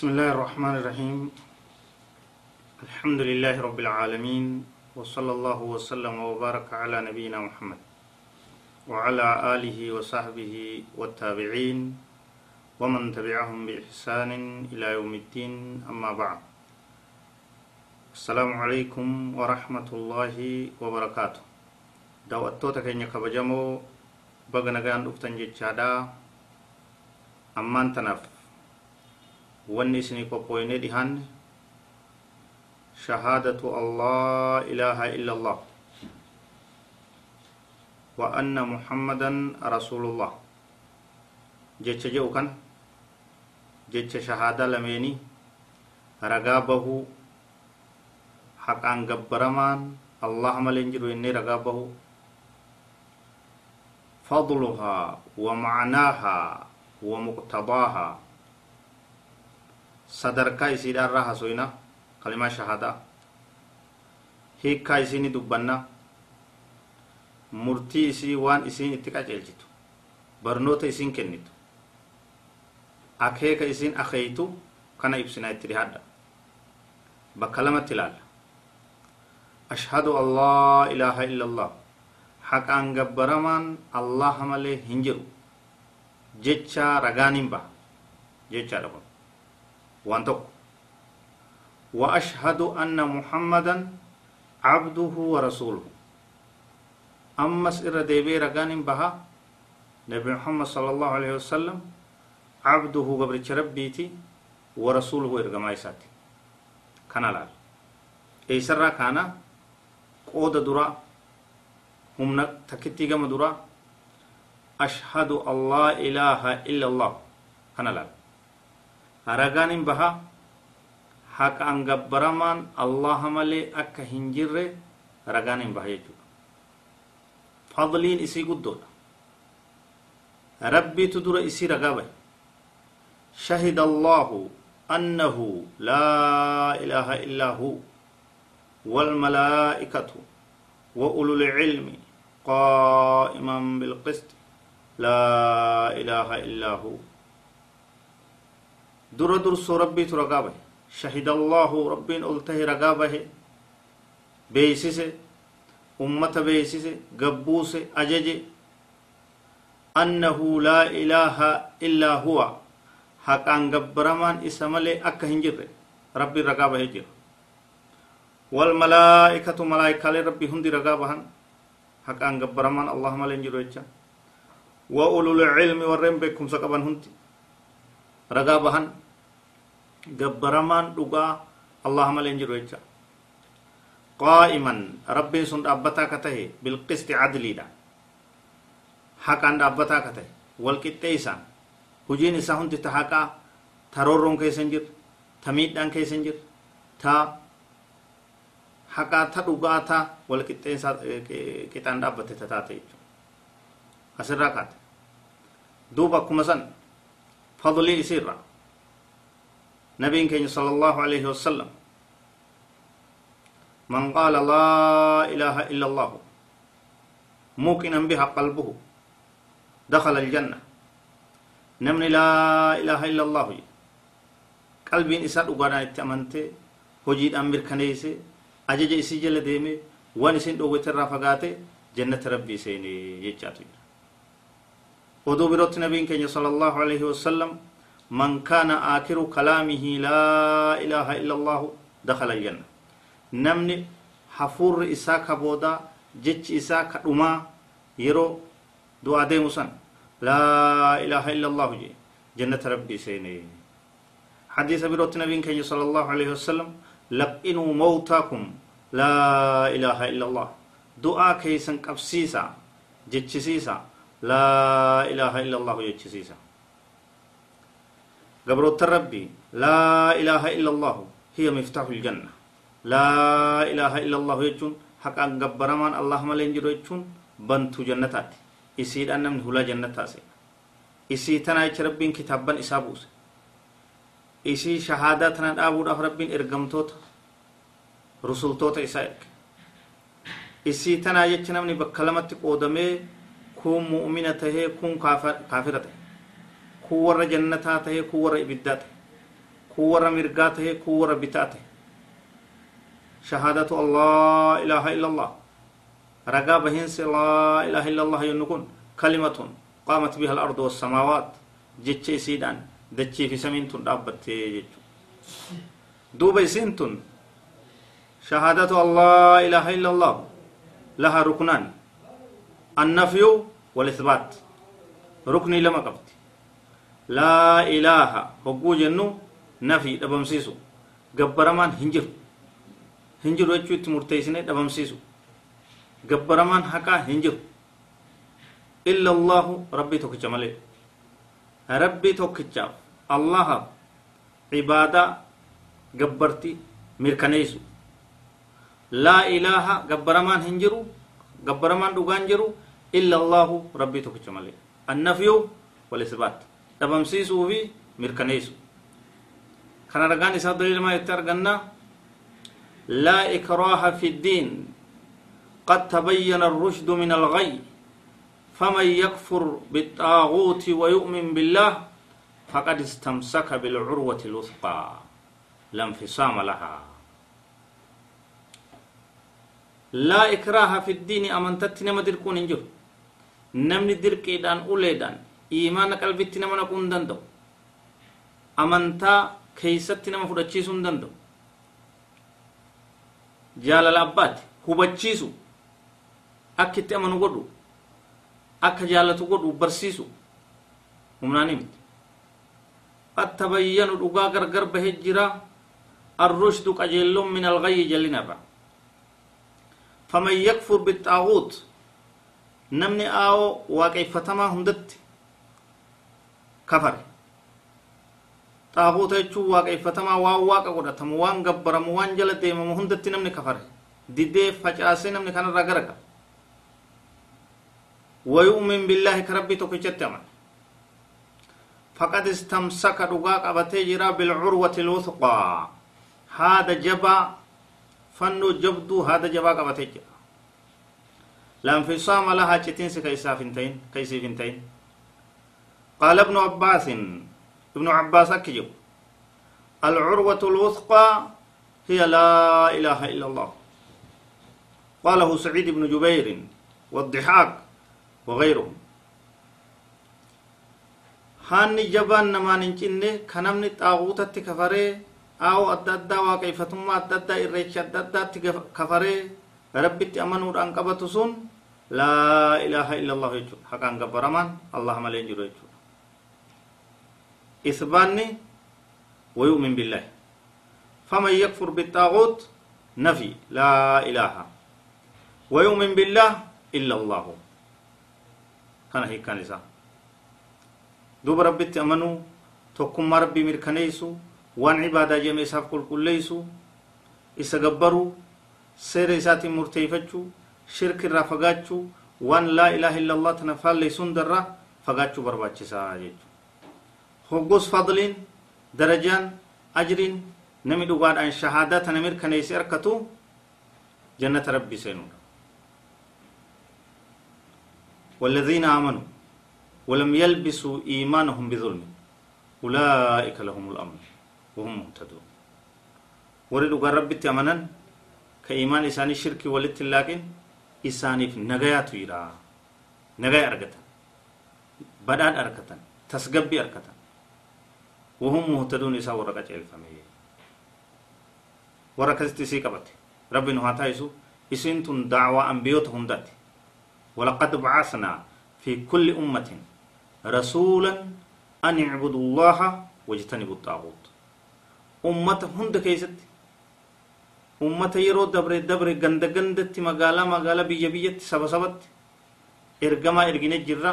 بسم الله الرحمن الرحيم الحمد لله رب العالمين وصلى الله وسلم وبارك على نبينا محمد وعلى آله وصحبه والتابعين ومن تبعهم بإحسان إلى يوم الدين أما بعد السلام عليكم ورحمة الله وبركاته daawwattoota keenya kabajamoo baga nagaan dhuftan jechaadha ammaan tanaaf wanni isinii qophooynee dhihaanne shahaadatu allah ilaaha illa allah wa anna muhammadan rasulullah jecha jedhu kan jecha shahaadaa lameenii ragaa bahuu haqaan gabbaramaan allah malee hin jiru jennee ragaa bahuu فضلها ومعناها ومقتضاها صدركا يسير الراها سوينا كلمة شهادة هيكا يسيني دبنا murtii isii waan isiin itti qaceelchitu barnoota isiin kennitu akeeka isiin akeeytu kana ibsinaa itti dhihaadha bakka lamatti ilaalla ashhadu an laa ilaaha illa allah haqaan gabbaramaan allaha malee hin jiru jecha ragaan hin baha jechaadha kun waan wa ashhadu anna muhammadan cabduhu wa rasuluhu ammas irra deebi'ee ragaan hin baha nabi muhammad sala allahu alaihi wasalam cabduhu gabricha rabbiiti wa rasuluhu ergamaa isaati kana laal eeysarraa kaana qooda duraa humna takkittii gama duraa ashhadu an laa ilaaha illa allah kana laal ragaan hin baha haqaan gabbaramaan allaha malee akka hin jirre ragaan hin baha jechuudha fadliin isii guddoodha rabbiitu dura isii ragaa bahe shahida allahu annahu laa ilaaha illaa hu والملائكة وأولو العلم قائما بالقسط لا إله إلا هو در درس ربي ترقابه شهد الله ربي قلته رقابة. بيسس أمة بيسس قبوس أجج. أنه لا إله إلا هو. حقان قبرمان إسمالي أكا هنجر ربي رقابة جر والملائكة ملائكة ربي هندي رقابهن haqaan gabbaramaan allah malee hin jiru jecha wa ulul ilmi warreen beekumsa qaban hundi ragaa bahan gabbaramaan dhugaa allah malee hin jiru jecha qaa'iman rabbiin sun dhaabbataa ka tahe bilqisti cadliidha haqaan dhaabbataa ka tahe walqixxee isaan hujiin isaa hundi ta haqaa ta roorroon keessa hin jirre ta miidhaan keessa hin ta haqaa ta dhugaa ta wal qixxeensaa qixaan dhaabbate ta taate jechuudha asirraa kaate duuba akkuma san nabiin keenya sala allahu alayhi wasalam man qaala laa ilaaha illa allahu muuqinan biha qalbuhu dakhala aljanna namni laa ilaaha illa allahu qalbiin isaa dhugaadhaan itti amante hojiidhaan mirkaneeyse ajaja isii jala deeme waan isin dhoowwete irraa fagaate jannata rabbii seene jechaatu jira oduu birootti nabiin keenya sala allahu alaihi wasalam man kaana aakiru kalaamihi laa ilaaha illa allahu dakhala aljanna namni hafuurri isaa ka boodaa jechi isaa ka dhumaa yeroo du'aa deemu san laa ilaaha illa allahu jee jannata rabbii seene حديث بروت نبي كي صلى الله عليه وسلم لقنوا موتاكم لا إله إلا الله دعاء كيسن قبسيسا جتشسيسا لا إله إلا الله جتشسيسا قبروت ربي لا إله إلا الله هي مفتاح الجنة. لا إله إلا الله يجون حقا قبرمان الله ملين جرو يجون بنتو جنتات إسيد أن من هلا جنتاسي إسي تنا ربين كتابا إسابوس. إسي شهادة تنا أبو ربين erge isii tanaa jecha namni bakka lamatti qoodamee warra ibiddaa tahe kun warra mirgaa tahe kun warra bitaa tahe shahaadatu allah ilaaha illa allah ragaa bahiinsi laa ilaaha illa allah yennu kun kalimatun qaamat biha alardu wassamaawaat jecha isiidhaan dachii fi samiin tun dhaabbattee jechu duuba isiin tun shahaadatu allah ilaaha illa allah laha ruknaan annafyu walisbaat ruknii lama qabdi laa ilaaha hogguu jennu nafi dhabamsiisu gabbaramaan hin jiru hin jiru jechuu itti murteessine dhabamsiisu gabbaramaan haqaa hin jiru illa allahu rabbii tokkicha malee rabbii tokkichaaf allaha cibaadaa gabbartii mirkaneessu laa ilaaha gabbaramaan hin gabbaramaan dhugaan jiru illa allahu rabbii tokkicha malee annafyu walisbaat dhabamsiisuu fi mirkaneessu kana ragaan isaa daliilmaa itti arganna laa ikraaha fi ddiin قد تبين الرشد من الغي فمن يكفر بالطاغوت ويؤمن بالله فقد استمسك بالعروة الوثقى لا انفصام لها laa ikraaha fiddiini amantatti nama dirquun hin jiru. Namni dirqiidhaan uleedhaan imaana qalbitti nama naquu hin danda'u. Amantaa keeysatti nama fudhachiisu hin danda'u. Jaalala abbaatti hubachiisu. Akkitti amanu godhu. Akka jaalatu godhu barsiisu. Humnaan himti attabayyanu dhugaa gargar bahee jira. Arrushdu qajeelloon min algayyi jallinarraa faman yakfur bixaaguut namni aawoo waaqeeffatamaa hundatti kafare xaaguuta jechuun waaqeeffatamaa waan waaqa godhatamu waan gabbaramu waan jala deemamu hundatti namni kafare didee facaasee namni kanarraa garaga ويؤمن بالله كربي توكيتشت أمن فقد استمسك دقا قبتي جرا بالعروة الوثقى هذا جبا فنو جبدو هذا جبا قبتي جرا لا انفصام لها تشتين كيسا فنتين كيسي فنتين قال ابن عباس ابن عباس أكجب العروة الوثقى هي لا إله إلا الله. قاله سعيد بن جبير والضحاك وغيرهم. هاني جبان نمان انجنة كنمني طاغوتة أو واقعفتما أدى أدى إريش أدى أدى كفري ربي أمنوا أن قبطسون لا إله إلا الله يجو حقا قبرمان الله ملين جرو يجو إثباني ويؤمن بالله فمن يكفر بالطاغوت نفي لا إله ويؤمن بالله إلا الله kana hiikkaan isaa. Duuba rabbitti amanuu tokkummaa rabbii mirkaneessu waan ibaadaa jedhame isaaf qulqulleessu isa gabbaruu seera isaatiin murteeffachuu shirki irraa fagaachuu waan laa ilaaha illallah tana faalleessu hundarraa fagaachuu barbaachisaa jechuudha hoggus fadliin darajaan ajriin nami dhugaadhaan shahaadaa tana mirkaneesse harkatu jannata rabbii seenuudha والذين آمنوا ولم يلبسوا إيمانهم بظلم أولئك لهم الأمن وهم مهتدون. ورد ربي تمنن كإيمان إساني شرك ولت لكن إساني في نجايات ويرا نجاي أركتن. بدان أركتن. تسقبي أركتن. وهم مهتدون إسا ورقة الفمية ورقة استسيقبت ربي نهاتا يسو إسنتم دعوة أنبيوتهم داتي ولقد بعثنا في كل أمة رسولا أن اعبدوا الله واجتنبوا الطاغوت. أمة هند كيست أمة يرو دبر دبر غند غندت مقالة مقالة بيا بيا سبا سبت إرقما إرقين جرة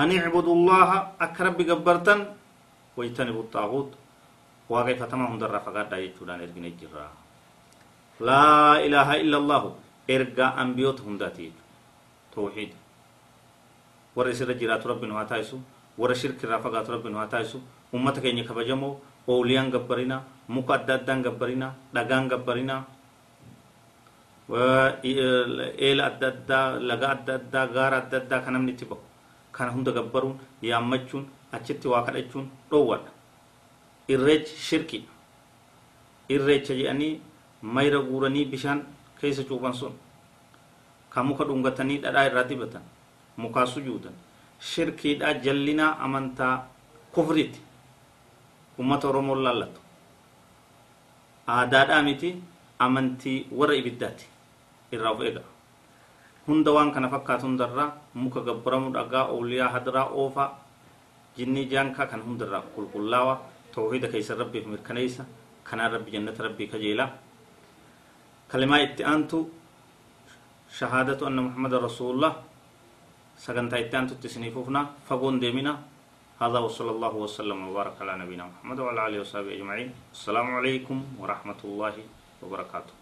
أن اعبدوا الله أكرب بقبرتن واجتنبوا الطاغوت واقع فتما هند الرفقات دايت شدان إرقين جرة لا إله إلا الله إرقا أنبيوت هنداتي توحيد warra isirra jiraatu rabbi nu haa taasisu warra shirki irraa fagaatu rabbi nu haa taasisu ummata keenya kabajamoo ooliyaan gabbarinaa muka adda addaan gabbarinaa dhagaan gabbarinaa eela adda addaa laga adda addaa gaara adda addaa kan namni itti bahu kana hunda gabbaruun yaammachuun achitti waa kadhachuun dhoowwadha irreechi shirki irreecha jedhanii mayra guuranii bishaan keessa cuuban sun ka muka dhungatanii dhadhaa irraa dibatan mukaa sujuudan shirkiidha jallinaa amantaa kufriiti ummata oromoon laallatu aadaadhaa miti amantii warra ibiddaati irraa of eega hunda waan kana fakkaatu hundarraa muka gabbaramu dhagaa awliyaa hadiraa oofaa jinnii jaankaa kan hundarraa qulqullaawa tawxiida keeysan rabbiif mirkaneeysa kanaan rabbi jannata rabbii kajeelaa kalimaa itti aantu shahaadatu anna muhammada rasuulullah sagantaa itti aantutti isinii fufna fagoon deemina هذا وصلى الله وسلم وبارك على نبينا محمد وعلى آله وصحبه أجمعين. السلام عليكم ورحمة الله وبركاته.